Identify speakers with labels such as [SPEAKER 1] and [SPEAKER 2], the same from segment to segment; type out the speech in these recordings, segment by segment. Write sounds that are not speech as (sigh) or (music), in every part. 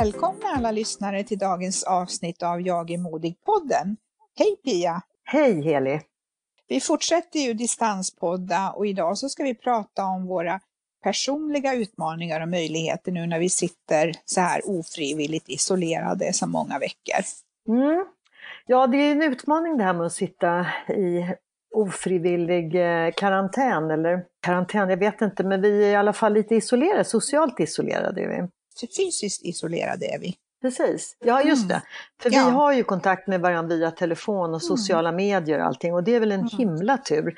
[SPEAKER 1] Välkomna alla lyssnare till dagens avsnitt av Jag är modig-podden. Hej Pia!
[SPEAKER 2] Hej Heli!
[SPEAKER 1] Vi fortsätter ju distanspodda och idag så ska vi prata om våra personliga utmaningar och möjligheter nu när vi sitter så här ofrivilligt isolerade så många veckor.
[SPEAKER 2] Mm. Ja, det är en utmaning det här med att sitta i ofrivillig eh, karantän eller karantän, jag vet inte, men vi är i alla fall lite isolerade, socialt isolerade är vi.
[SPEAKER 1] Fysiskt isolerade är vi.
[SPEAKER 2] Precis, ja just
[SPEAKER 1] Mm.
[SPEAKER 2] det. För
[SPEAKER 1] Ja.
[SPEAKER 2] vi har ju kontakt med varandra via telefon och sociala medier och allting och det är väl en
[SPEAKER 1] Mm.
[SPEAKER 2] himla tur.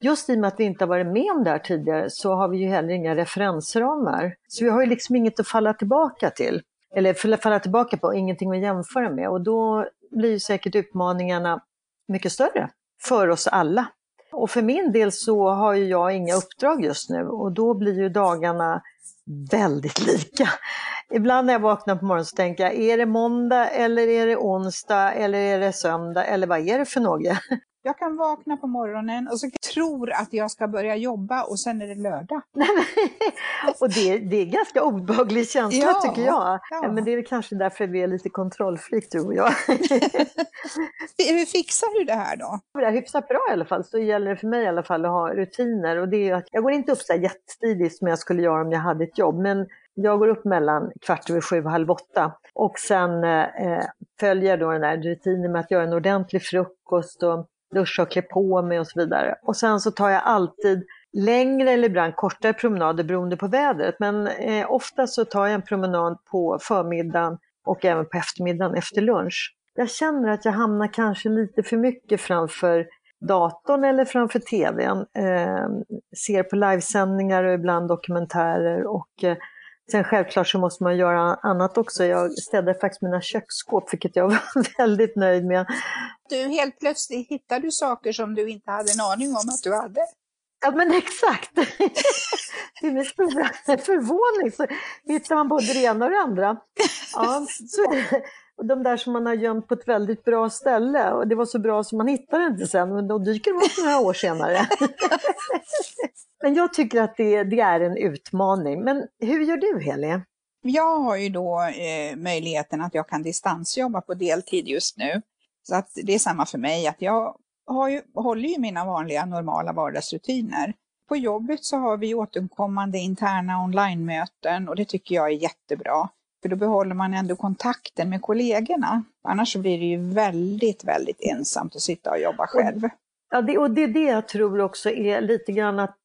[SPEAKER 2] Just i och med att vi inte har varit med om det här tidigare så har vi ju heller inga referensramar. Så vi har ju liksom inget att falla tillbaka till. Eller falla tillbaka på, ingenting att jämföra med och då blir ju säkert utmaningarna mycket större för oss alla. Och för min del så har ju jag inga uppdrag just nu och då blir ju dagarna väldigt lika. Ibland när jag vaknar på morgonen så tänker jag, är det måndag eller är det onsdag eller är det söndag eller vad är det för något?
[SPEAKER 1] Jag kan vakna på morgonen och så tror att jag ska börja jobba och sen är det lördag. (laughs)
[SPEAKER 2] och det, det är ganska obehaglig känsla
[SPEAKER 1] Ja,
[SPEAKER 2] tycker jag.
[SPEAKER 1] ja.
[SPEAKER 2] Men det är kanske därför vi är lite kontrollfreak du och jag. (laughs)
[SPEAKER 1] Hur fixar du det här då?
[SPEAKER 2] det är hyfsat bra i alla fall, så gäller det för mig i alla fall att ha rutiner. Och det är att jag går inte upp så här jättetidigt som jag skulle göra om jag hade ett jobb, men jag går upp mellan kvart över sju och halv åtta. Och sen eh, följer jag då den här rutinen med att göra en ordentlig frukost och duscha och klä på mig och så vidare. Och sen så tar jag alltid längre eller ibland kortare promenader beroende på vädret. Men eh, ofta så tar jag en promenad på förmiddagen och även på eftermiddagen efter lunch. Jag känner att jag hamnar kanske lite för mycket framför datorn eller framför tvn. Eh, ser på livesändningar och ibland dokumentärer och eh, sen självklart så måste man göra annat också. Jag städade faktiskt mina köksskåp vilket jag (laughs) var väldigt nöjd med.
[SPEAKER 1] Du, helt plötsligt hittade du saker som du inte hade en aning om att du hade.
[SPEAKER 2] Ja men exakt! Till min stora förvåning så hittar man både det ena och det andra. Ja, så. Och de där som man har gömt på ett väldigt bra ställe och det var så bra så man hittade det inte sen men då dyker de upp några år senare. Men jag tycker att det, det är en utmaning. Men hur gör du Heli?
[SPEAKER 1] Jag har ju då eh, möjligheten att jag kan distansjobba på deltid just nu. Så att det är samma för mig, att jag har ju, håller ju mina vanliga normala vardagsrutiner. På jobbet så har vi återkommande interna online-möten och det tycker jag är jättebra. För då behåller man ändå kontakten med kollegorna. Annars så blir det ju väldigt, väldigt ensamt att sitta och jobba själv.
[SPEAKER 2] Ja, det, och det är det jag tror också är lite grann att,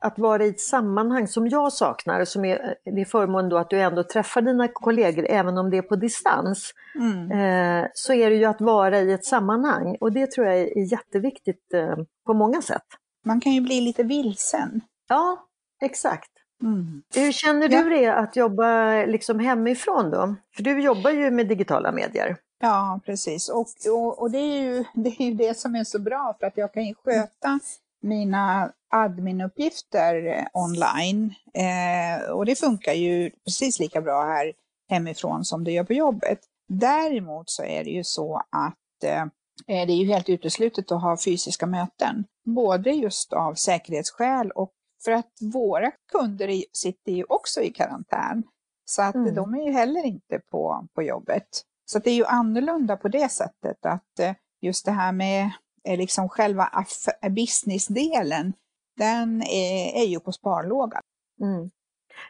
[SPEAKER 2] att vara i ett sammanhang som jag saknar, som är, det är förmånen då att du ändå träffar dina kollegor även om det är på distans.
[SPEAKER 1] Mm.
[SPEAKER 2] Eh, så är det ju att vara i ett sammanhang och det tror jag är jätteviktigt eh, på många sätt.
[SPEAKER 1] Man kan ju bli lite vilsen.
[SPEAKER 2] Ja, exakt.
[SPEAKER 1] Mm.
[SPEAKER 2] Hur känner du det att jobba liksom hemifrån då? För du jobbar ju med digitala medier.
[SPEAKER 1] Ja, precis. Och, och, och det, är ju, (laughs) det är ju det som är så bra för att jag kan ju sköta mina adminuppgifter eh, online eh, och det funkar ju precis lika bra här hemifrån som det gör på jobbet. Däremot så är det ju så att eh, det är ju helt uteslutet att ha fysiska möten, både just av säkerhetsskäl och för att våra kunder sitter ju också i karantän. Så att mm. de är ju heller inte på, på jobbet. Så det är ju annorlunda på det sättet att eh, just det här med eh, liksom själva businessdelen, den är, är ju på sparlåga.
[SPEAKER 2] Mm.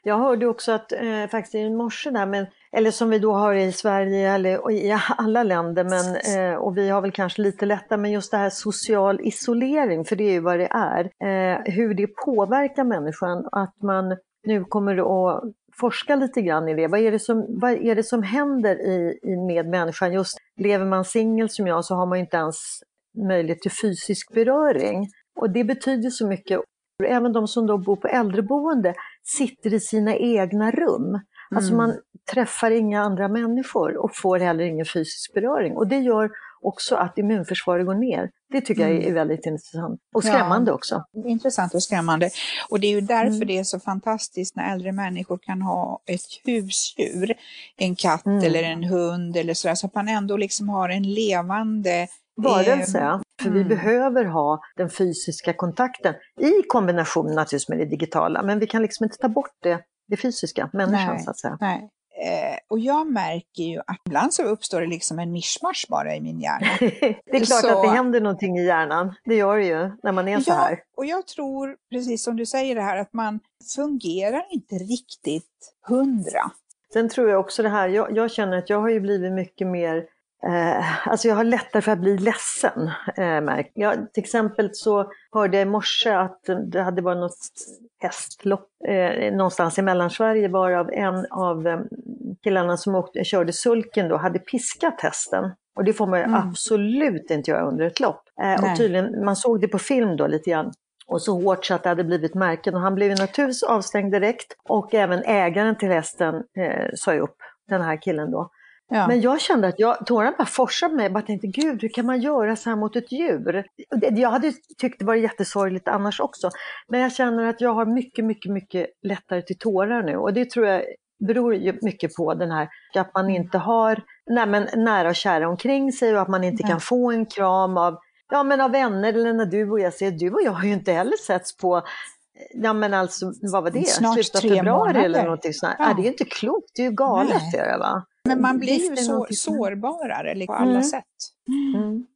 [SPEAKER 2] Jag hörde också att eh, faktiskt i morse där, men, eller som vi då har i Sverige eller i alla länder, men, eh, och vi har väl kanske lite lättare, men just det här social isolering, för det är ju vad det är, eh, hur det påverkar människan, att man nu kommer att forska lite grann i det. Vad är det som, vad är det som händer i, i med människan? Just lever man singel som jag så har man inte ens möjlighet till fysisk beröring. Och det betyder så mycket. Även de som då bor på äldreboende sitter i sina egna rum. Alltså mm. Man träffar inga andra människor och får heller ingen fysisk beröring. Och det gör också att immunförsvaret går ner. Det tycker mm. jag är väldigt intressant och skrämmande ja, också.
[SPEAKER 1] Intressant och skrämmande. Och det är ju därför mm. det är så fantastiskt när äldre människor kan ha ett husdjur, en katt mm. eller en hund eller sådär, så att man ändå liksom har en levande
[SPEAKER 2] varelse. Eh, för vi mm. behöver ha den fysiska kontakten i kombination naturligtvis med det digitala, men vi kan liksom inte ta bort det, det fysiska, människan nej, så att säga.
[SPEAKER 1] Nej. Eh, och jag märker ju att ibland så uppstår det liksom en mischmasch bara i min hjärna. (laughs)
[SPEAKER 2] det är klart så... att det händer någonting i hjärnan, det gör det ju när man är så här.
[SPEAKER 1] och jag tror, precis som du säger det här, att man fungerar inte riktigt hundra.
[SPEAKER 2] Sen tror jag också det här, jag, jag känner att jag har ju blivit mycket mer Eh, alltså jag har lättare för att bli ledsen. Eh, jag, till exempel så hörde jag i morse att det hade varit något hästlopp eh, någonstans i Mellansverige varav en av eh, killarna som åkte, körde sulken då hade piskat hästen. Och det får man mm. absolut inte göra under ett lopp. Eh, och tydligen, man såg det på film då lite grann. Och så hårt så att det hade blivit märken. Och han blev naturligtvis avstängd direkt. Och även ägaren till hästen eh, sa upp den här killen då. Ja. Men jag kände att jag, tårarna bara forsade mig. Jag bara tänkte, gud hur kan man göra så här mot ett djur? Jag hade tyckt det var jättesorgligt annars också. Men jag känner att jag har mycket, mycket, mycket lättare till tårar nu. Och det tror jag beror ju mycket på den här att man inte har nej, men, nära och kära omkring sig och att man inte nej. kan få en kram av, ja, men av vänner eller när du och jag ser, du och jag har ju inte heller setts på Ja men alltså, vad var det?
[SPEAKER 1] Snart Slutet av februari månader.
[SPEAKER 2] eller någonting sånt. Ja. Ja, det är ju inte klokt, det är ju galet Nej. det va?
[SPEAKER 1] Men man blir ju så, sårbarare liksom, på alla mm. sätt. Mm.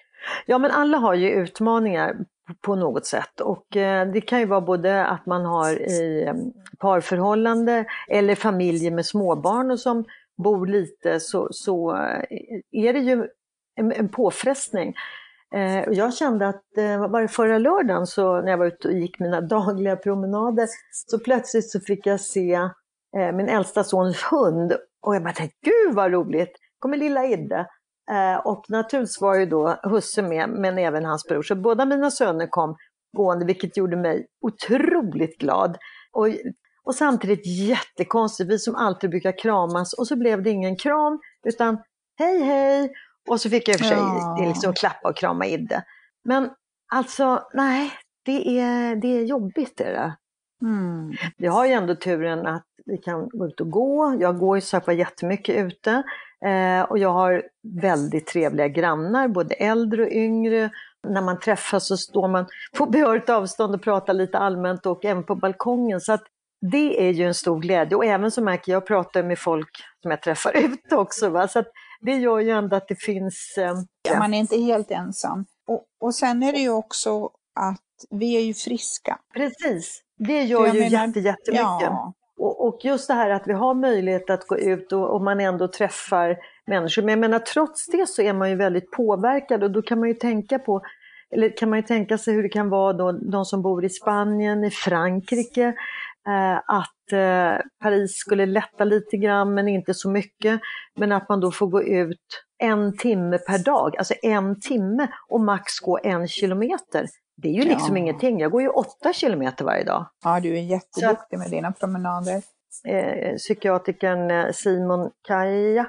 [SPEAKER 2] Ja men alla har ju utmaningar på något sätt och eh, det kan ju vara både att man har i eh, parförhållande eller familjer med småbarn och som bor lite så, så eh, är det ju en, en påfrestning. Eh, jag kände att eh, var det förra lördagen så när jag var ute och gick mina (laughs) dagliga promenader så plötsligt så fick jag se min äldsta sons hund och jag bara tänkte, gud vad roligt, kommer lilla Idde. Eh, och naturligtvis var ju då husse med, men även hans bror. Så båda mina söner kom gående, vilket gjorde mig otroligt glad. Och, och samtidigt jättekonstigt, vi som alltid brukar kramas och så blev det ingen kram, utan hej hej. Och så fick jag i och för sig ja. liksom klappa och krama Idde. Men alltså, nej, det är, det är jobbigt. Det. Mm. Vi har ju ändå turen att vi kan gå ut och gå. Jag går ju så här jättemycket ute eh, och jag har väldigt trevliga grannar, både äldre och yngre. När man träffas så står man på behörigt avstånd och pratar lite allmänt och även på balkongen. Så att det är ju en stor glädje och även så märker jag, jag pratar med folk som jag träffar (laughs) ute också. Va? Så att det gör ju ändå att det finns... Eh,
[SPEAKER 1] ja. Man är inte helt ensam. Och, och sen är det ju också att vi är ju friska.
[SPEAKER 2] Precis, det gör ju menar, jätte, jättemycket. Ja. Och, och, just det här att vi har möjlighet att gå ut och, och, man ändå träffar människor. Men jag menar trots det så är man ju väldigt påverkad och då kan man ju tänka på eller kan man ju tänka sig hur det kan vara då de som bor i Spanien, i Frankrike, eh, att eh, Paris skulle lätta lite grann men inte så mycket. Men att man då får gå ut en timme per dag, alltså en timme och max gå en kilometer. Det är ju liksom ja. ingenting. Jag går ju åtta kilometer varje dag.
[SPEAKER 1] Ja, du är jätteduktig med dina promenader.
[SPEAKER 2] Eh, psykiatrikern eh, Simon Kaja,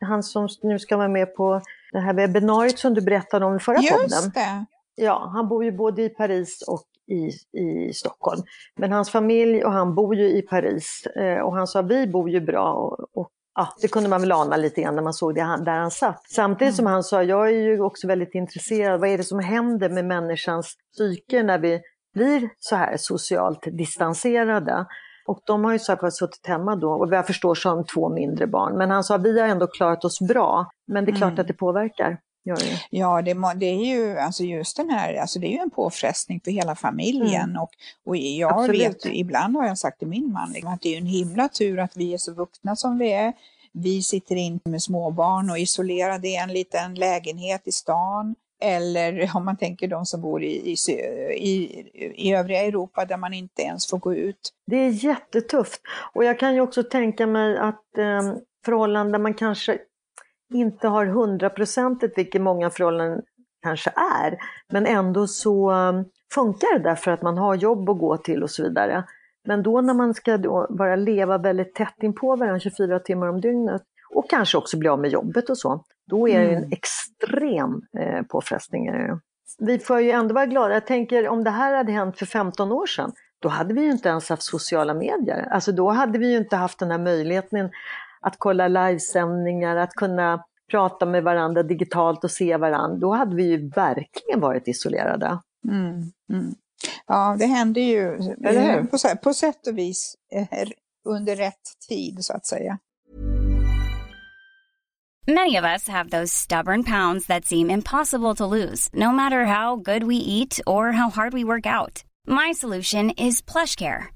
[SPEAKER 2] han som nu ska vara med på det här webbinariet som du berättade om i förra
[SPEAKER 1] Just
[SPEAKER 2] podden.
[SPEAKER 1] Det.
[SPEAKER 2] Ja, han bor ju både i Paris och i, i Stockholm. Men hans familj och han bor ju i Paris eh, och han sa vi bor ju bra och, och ja, det kunde man väl ana lite grann när man såg det där han satt. Samtidigt som mm. han sa, jag är ju också väldigt intresserad, vad är det som händer med människans psyke när vi blir så här socialt distanserade? Och de har ju så här suttit hemma då och jag förstår de två mindre barn. Men han sa, vi har ändå klarat oss bra, men det är klart mm. att det påverkar.
[SPEAKER 1] Ja, det, det, är ju alltså just den här, alltså det är ju en påfrestning för hela familjen. Och, och jag Absolut. vet, ibland har jag sagt till min man liksom, att det är en himla tur att vi är så vuxna som vi är. Vi sitter inte med småbarn och isolerade i en liten lägenhet i stan. Eller (laughs) om man tänker de som bor i, i, i, i övriga Europa där man inte ens får gå ut.
[SPEAKER 2] Det är jättetufft. Och jag kan ju också tänka mig att eh, förhållanden där man kanske inte har hundraprocentigt, vilket många förhållanden kanske är, men ändå så um, funkar det därför att man har jobb att gå till och så vidare. Men då när man ska då bara leva väldigt tätt inpå varandra 24 timmar om dygnet och kanske också bli av med jobbet och så, då är det en mm. extrem eh, påfrestning. Vi får ju ändå vara glada. Jag tänker om det här hade hänt för 15 år sedan, då hade vi ju inte ens haft sociala medier. Alltså då hade vi ju inte haft den här möjligheten att kolla livesändningar, att kunna prata med varandra digitalt och se varandra, då hade vi ju verkligen varit isolerade. Mm,
[SPEAKER 1] mm. Ja, det hände ju på, på sätt och vis eh, under rätt tid så att säga.
[SPEAKER 3] Many of us have those stubborn pounds that seem impossible to lose, no matter how good we eat or how hard we work out. My solution is plush care.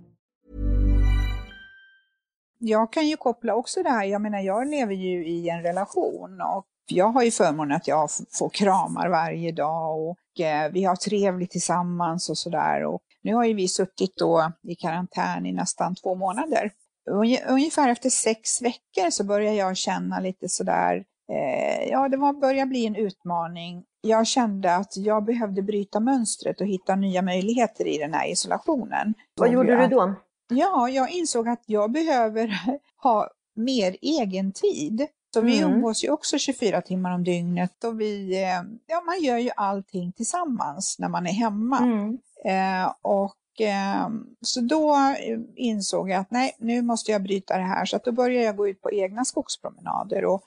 [SPEAKER 1] Jag kan ju koppla också det här, jag menar jag lever ju i en relation och jag har ju förmånen att jag får kramar varje dag och eh, vi har trevligt tillsammans och sådär. Och nu har ju vi suttit då i karantän i nästan två månader. Ungefär efter sex veckor så börjar jag känna lite sådär, eh, ja det var, börjar bli en utmaning. Jag kände att jag behövde bryta mönstret och hitta nya möjligheter i den här isolationen.
[SPEAKER 2] Vad gjorde du då?
[SPEAKER 1] Ja, jag insåg att jag behöver (laughs) ha mer egen tid. Så vi mm. umgås ju också 24 timmar om dygnet och vi, eh, ja man gör ju allting tillsammans när man är hemma. Mm. Eh, och eh, så då insåg jag att nej, nu måste jag bryta det här. Så att då började jag gå ut på egna skogspromenader och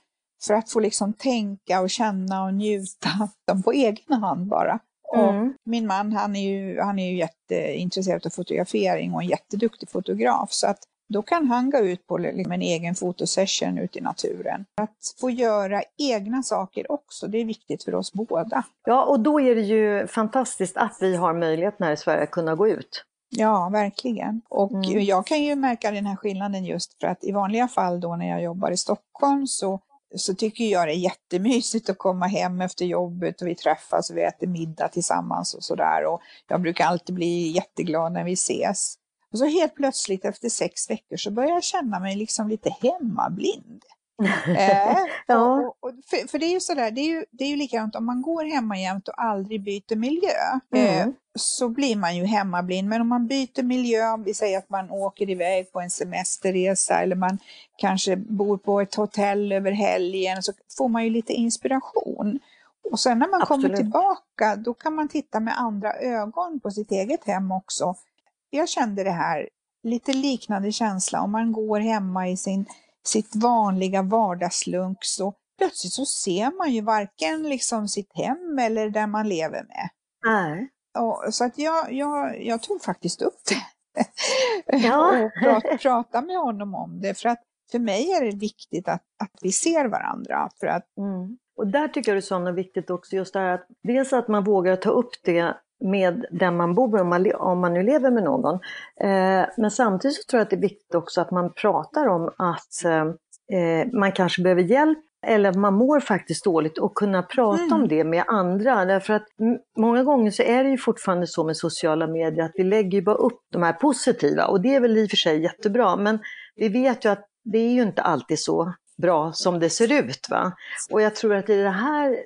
[SPEAKER 1] för att få liksom tänka och känna och njuta (laughs) dem på egen hand bara. Mm. Och min man han är, ju, han är ju jätteintresserad av fotografering och en jätteduktig fotograf. Så att då kan han gå ut på liksom en egen fotosession ute i naturen. Att få göra egna saker också, det är viktigt för oss båda.
[SPEAKER 2] Ja, och då är det ju fantastiskt att vi har möjligheten här i Sverige att kunna gå ut.
[SPEAKER 1] Ja, verkligen. Och mm. jag kan ju märka den här skillnaden just för att i vanliga fall då när jag jobbar i Stockholm så så tycker jag det är jättemysigt att komma hem efter jobbet och vi träffas och vi äter middag tillsammans och sådär. Och jag brukar alltid bli jätteglad när vi ses. Och så helt plötsligt efter sex veckor så börjar jag känna mig liksom lite hemmablind. Eh, (laughs)
[SPEAKER 2] Ja.
[SPEAKER 1] och, och, för, för det är ju sådär, det är ju, det är ju likadant om man går hemma jämt och aldrig byter miljö. Eh,
[SPEAKER 2] Mm.
[SPEAKER 1] så blir man ju hemmablind. Men om man byter miljö, vi säger att man åker iväg på en semesterresa eller man kanske bor på ett hotell över helgen, så får man ju lite inspiration. Och sen när man kommer
[SPEAKER 2] Absolut.
[SPEAKER 1] tillbaka, då kan man titta med andra ögon på sitt eget hem också. Jag kände det här, lite liknande känsla om man går hemma i sin, sitt vanliga vardagslunk så plötsligt så ser man ju varken liksom sitt hem eller där man lever med.
[SPEAKER 2] Nej.
[SPEAKER 1] Och, så att jag, jag, jag tog faktiskt upp det.
[SPEAKER 2] Ja. (laughs)
[SPEAKER 1] och prat, prata med honom om det. För att för mig är det viktigt att, att vi ser varandra. För att,
[SPEAKER 2] Mm. Och där tycker jag det är så viktigt också, just det här att dels att man vågar ta upp det med den man bor med, om man, om man nu lever med någon. Eh, men samtidigt så tror jag att det är viktigt också att man pratar om att eh, eh, man kanske behöver hjälp eller att man mår faktiskt dåligt och kunna prata
[SPEAKER 1] Mm.
[SPEAKER 2] om det med andra. Därför att många gånger så är det ju fortfarande så med sociala medier att vi lägger ju bara upp de här positiva och det är väl i och för sig jättebra men vi vet ju att det är ju inte alltid så bra som det ser ut. Va? Och jag tror att i det här,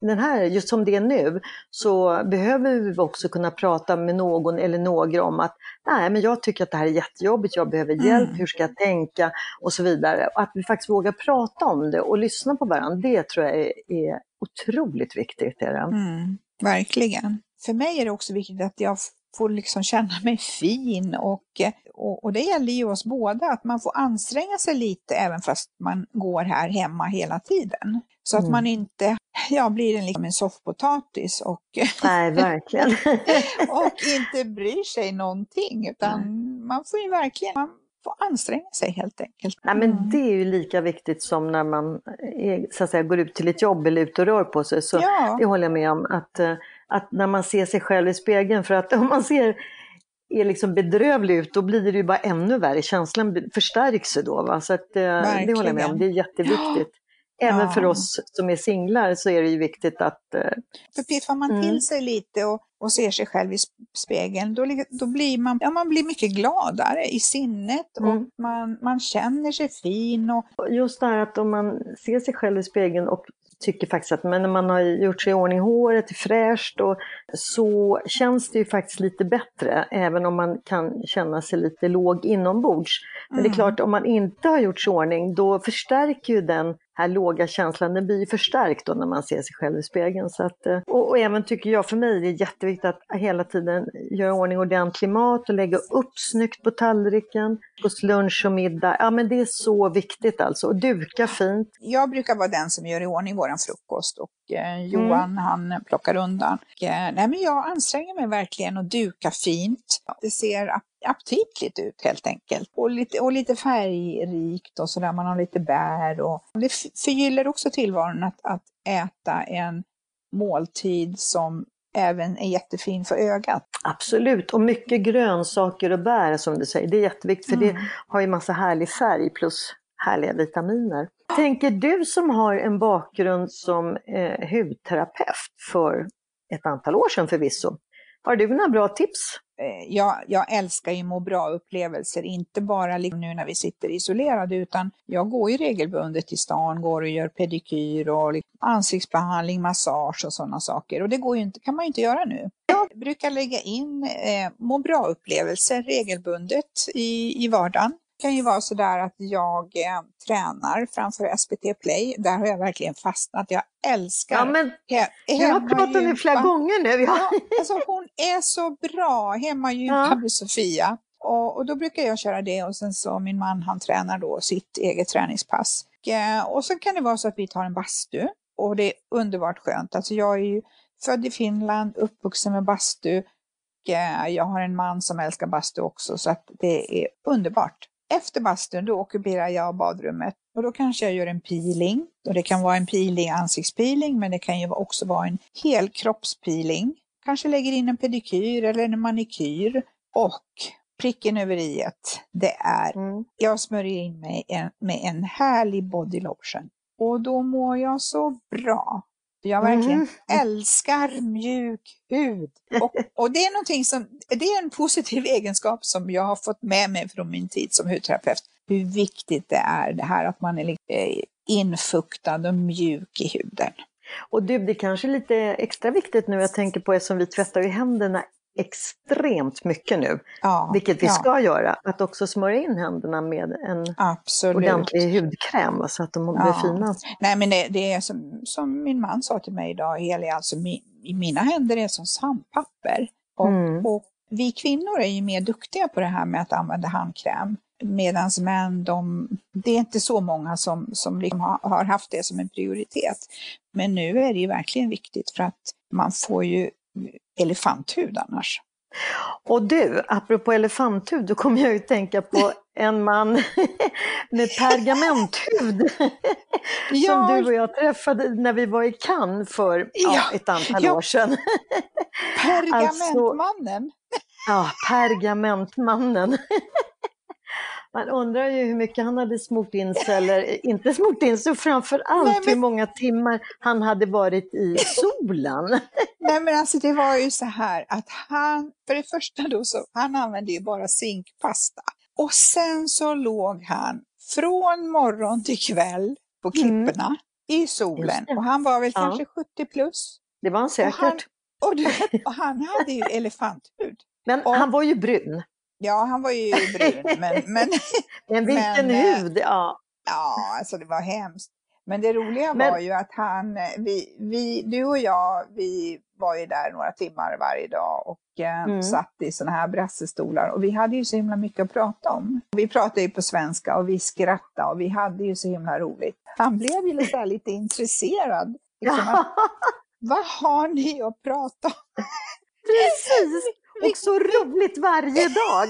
[SPEAKER 2] den här, just som det är nu, så behöver vi också kunna prata med någon eller några om att nej, men jag tycker att det här är jättejobbigt, jag behöver hjälp,
[SPEAKER 1] Mm.
[SPEAKER 2] hur ska jag tänka och så vidare. Och att vi faktiskt vågar prata om det och lyssna på varandra, det tror jag är, är otroligt viktigt. Är det.
[SPEAKER 1] mm, verkligen. För mig är det också viktigt att jag får liksom känna mig fin och, och, och det gäller ju oss båda, att man får anstränga sig lite även fast man går här hemma hela tiden. Så att
[SPEAKER 2] Mm.
[SPEAKER 1] man inte ja, blir en, liksom en soffpotatis och, (laughs)
[SPEAKER 2] Nej, verkligen.
[SPEAKER 1] och inte bryr sig någonting. Utan man får ju verkligen man får anstränga sig helt enkelt.
[SPEAKER 2] Nej, men
[SPEAKER 1] Mm.
[SPEAKER 2] det är ju lika viktigt som när man är, så att säga, går ut till ett jobb eller ut och rör på sig. Så
[SPEAKER 1] Ja.
[SPEAKER 2] Det håller jag med om. Att, eh, att när man ser sig själv i spegeln, för att (laughs) om man ser är liksom bedrövlig ut, då blir det ju bara ännu värre. Känslan förstärks ju då. Va? Så att, eh, det håller jag med om. Det är jätteviktigt. Även
[SPEAKER 1] Ja.
[SPEAKER 2] för oss som är singlar så är det ju viktigt att... eh,
[SPEAKER 1] För piffar man
[SPEAKER 2] Mm.
[SPEAKER 1] till sig lite och, och ser sig själv i sp- spegeln, då, då blir man, ja, man blir mycket gladare i sinnet och
[SPEAKER 2] Mm.
[SPEAKER 1] man, man känner sig fin. Och,
[SPEAKER 2] Just det här att om man ser sig själv i spegeln och tycker faktiskt att men när man har gjort sig i ordning håret är fräscht och så känns det ju faktiskt lite bättre även om man kan känna sig lite låg inombords. Men det är
[SPEAKER 1] Mm.
[SPEAKER 2] klart om man inte har gjort sig i ordning då förstärker ju den här låga känslan, den blir förstärkt då när man ser sig själv i spegeln. Så att, eh, och, och även tycker jag, för mig är det jätteviktigt att hela tiden göra ordning ordentlig mat och lägga upp snyggt på tallriken, hos lunch och middag. Ja men det är så viktigt alltså, och duka fint.
[SPEAKER 1] jag brukar vara den som gör i ordning våran frukost och eh, Johan han plockar undan. Och, eh, nej, men jag anstränger mig verkligen att duka fint. Det ser aptitligt ut helt enkelt. Och lite, och lite färgrikt och sådär, man har lite bär. Och det förgyller också tillvaron att, att äta en måltid som även är jättefin för ögat.
[SPEAKER 2] Absolut, och mycket grönsaker och bär som du säger. Det är jätteviktigt för
[SPEAKER 1] Mm.
[SPEAKER 2] det har ju massa härlig färg plus härliga vitaminer. Tänker du som har en bakgrund som eh, hudterapeut för ett antal år sedan förvisso. Har du några bra tips?
[SPEAKER 1] Eh, jag, jag älskar ju må bra-upplevelser, inte bara nu när vi sitter isolerade, utan jag går ju regelbundet till stan, går och gör pedikyr och ansiktsbehandling, massage och sådana saker. Och det går ju inte, kan man ju inte göra nu. Jag brukar lägga in eh, må bra-upplevelser regelbundet i, i vardagen. Kan ju vara sådär att jag eh, tränar framför SPT Play. Där har jag verkligen fastnat. Jag älskar
[SPEAKER 2] Ja, men
[SPEAKER 1] he-
[SPEAKER 2] vi har pratat om det flera gånger nu. Ja.
[SPEAKER 1] Ja, alltså hon är så bra, hemmagympa
[SPEAKER 2] Ja.
[SPEAKER 1] med Sofia. Och, och då brukar jag köra det och sen så min man han tränar då sitt eget träningspass. Och, eh, och så kan det vara så att vi tar en bastu och det är underbart skönt. Alltså jag är ju född i Finland, uppvuxen med bastu. Och, eh, jag har en man som älskar bastu också så att det är underbart. Efter bastun då ockuperar jag badrummet och då kanske jag gör en peeling. Och det kan vara en peeling, ansiktspeeling, men det kan ju också vara en helkroppspeeling. Kanske lägger in en pedikyr eller en manikyr. Och pricken över i det är,
[SPEAKER 2] Mm.
[SPEAKER 1] jag smörjer in mig med en härlig body lotion. Och då mår jag så bra. Jag verkligen
[SPEAKER 2] Mhm.
[SPEAKER 1] älskar mjuk hud. Och, och det är någonting som, det är en positiv (laughs) egenskap som jag har fått med mig från min tid som hudterapeut. hur viktigt det är det här att man är eh, infuktad och mjuk i huden.
[SPEAKER 2] Och du, det kanske är lite extra viktigt nu, jag tänker på eftersom vi tvättar ju händerna extremt mycket nu, ja, vilket vi ja. ska göra, att också smörja in händerna med en Absolut. ordentlig hudkräm så att de ja. blir fina.
[SPEAKER 1] Nej men det, det, är som, som min man sa till mig idag, Heli, alltså mi, mina händer är som sandpapper. Och, mm. och vi kvinnor är ju mer duktiga på det här med att använda handkräm. Medan män, de, det är inte så många som, som liksom har, har haft det som en prioritet. Men nu är det ju verkligen viktigt för att man får ju elefanthud annars.
[SPEAKER 2] Och du, apropå elefanthud, då kommer jag ju tänka på (laughs) en man (laughs) med pergamenthud (laughs) ja. som du och jag träffade när vi var i Cannes för ja, ett antal ja. år sedan.
[SPEAKER 1] Pergamentmannen!
[SPEAKER 2] Alltså, ja, pergamentmannen. Man undrar ju hur mycket han hade smort in sig, eller inte smort in sig, framför allt Nej, men... hur många timmar han hade varit i (laughs) solen.
[SPEAKER 1] Nej men alltså det var ju så här att han, för det första då så, han använde ju bara zinkpasta. Och sen så låg han från morgon till kväll på mm. klipporna mm. i solen. Och han var väl ja. kanske 70 plus.
[SPEAKER 2] Det var han säkert. Och han,
[SPEAKER 1] och, och han hade ju elefanthud.
[SPEAKER 2] Men och, han var ju brun.
[SPEAKER 1] Ja, han var ju brun, men... (laughs) Men,
[SPEAKER 2] men vilken men, eh, hud! Ja.
[SPEAKER 1] ja, alltså det var hemskt. Men det roliga men, var ju att han, eh, vi, vi, du och jag, vi var ju där några timmar varje dag och eh, mm. satt i sådana här brassestolar och vi hade ju så himla mycket att prata om. Vi pratade ju på svenska och vi skrattade och vi hade ju så himla roligt. Han blev ju lite, lite intresserad. Liksom att, (laughs) Vad har ni att prata om?
[SPEAKER 2] Precis! (laughs) Och så roligt varje dag!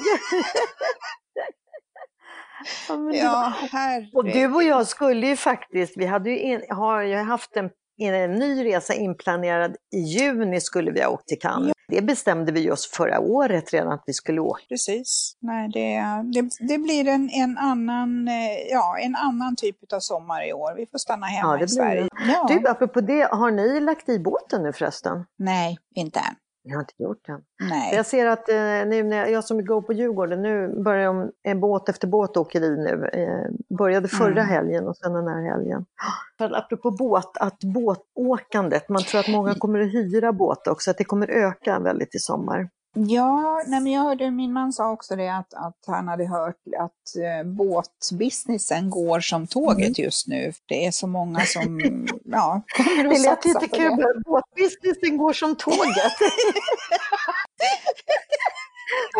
[SPEAKER 2] (laughs)
[SPEAKER 1] ja, ja
[SPEAKER 2] och du och jag skulle ju faktiskt, vi hade ju in, har ju haft en, en ny resa inplanerad i juni skulle vi ha åkt till Cannes. Ja. Det bestämde vi oss förra året redan att vi skulle åka.
[SPEAKER 1] Precis. Nej, det, det, det, blir en, en, annan, eh, ja, en annan typ av sommar i år. Vi får stanna hemma ja, i Sverige.
[SPEAKER 2] Ja. Du, apropå det, har ni lagt i båten nu förresten?
[SPEAKER 1] Nej, inte än.
[SPEAKER 2] Jag har inte gjort det.
[SPEAKER 1] Nej.
[SPEAKER 2] Jag ser att eh, nu när jag, jag som går på Djurgården, nu börjar en båt efter båt åker i nu. Eh, började förra mm. helgen och sen den här helgen. (gasps) För apropå båt, att båtåkandet, man tror att många kommer att hyra båt också, att det kommer öka väldigt i sommar.
[SPEAKER 1] Ja, nej men jag hörde min man sa också det att, att han hade hört att eh, båtbusinessen går som tåget mm. just nu. Det är så många (laughs) som ja, kommer att satsa på det. Det lät lite kul,
[SPEAKER 2] båtbusinessen går som tåget. (laughs)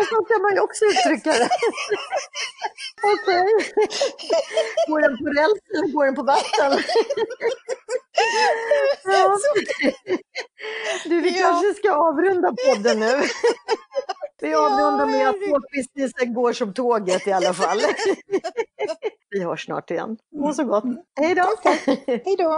[SPEAKER 2] Så kan man ju också uttrycka det. (laughs) Okej. Okay. Går den på räls eller går den på vatten? (laughs) Ja. Du, vi kanske ska avrunda podden nu. Vi avrundar med att tågbusinessen går som tåget i alla fall. (laughs) Vi hörs snart igen. Må så gott. Hej då!
[SPEAKER 1] Hej då!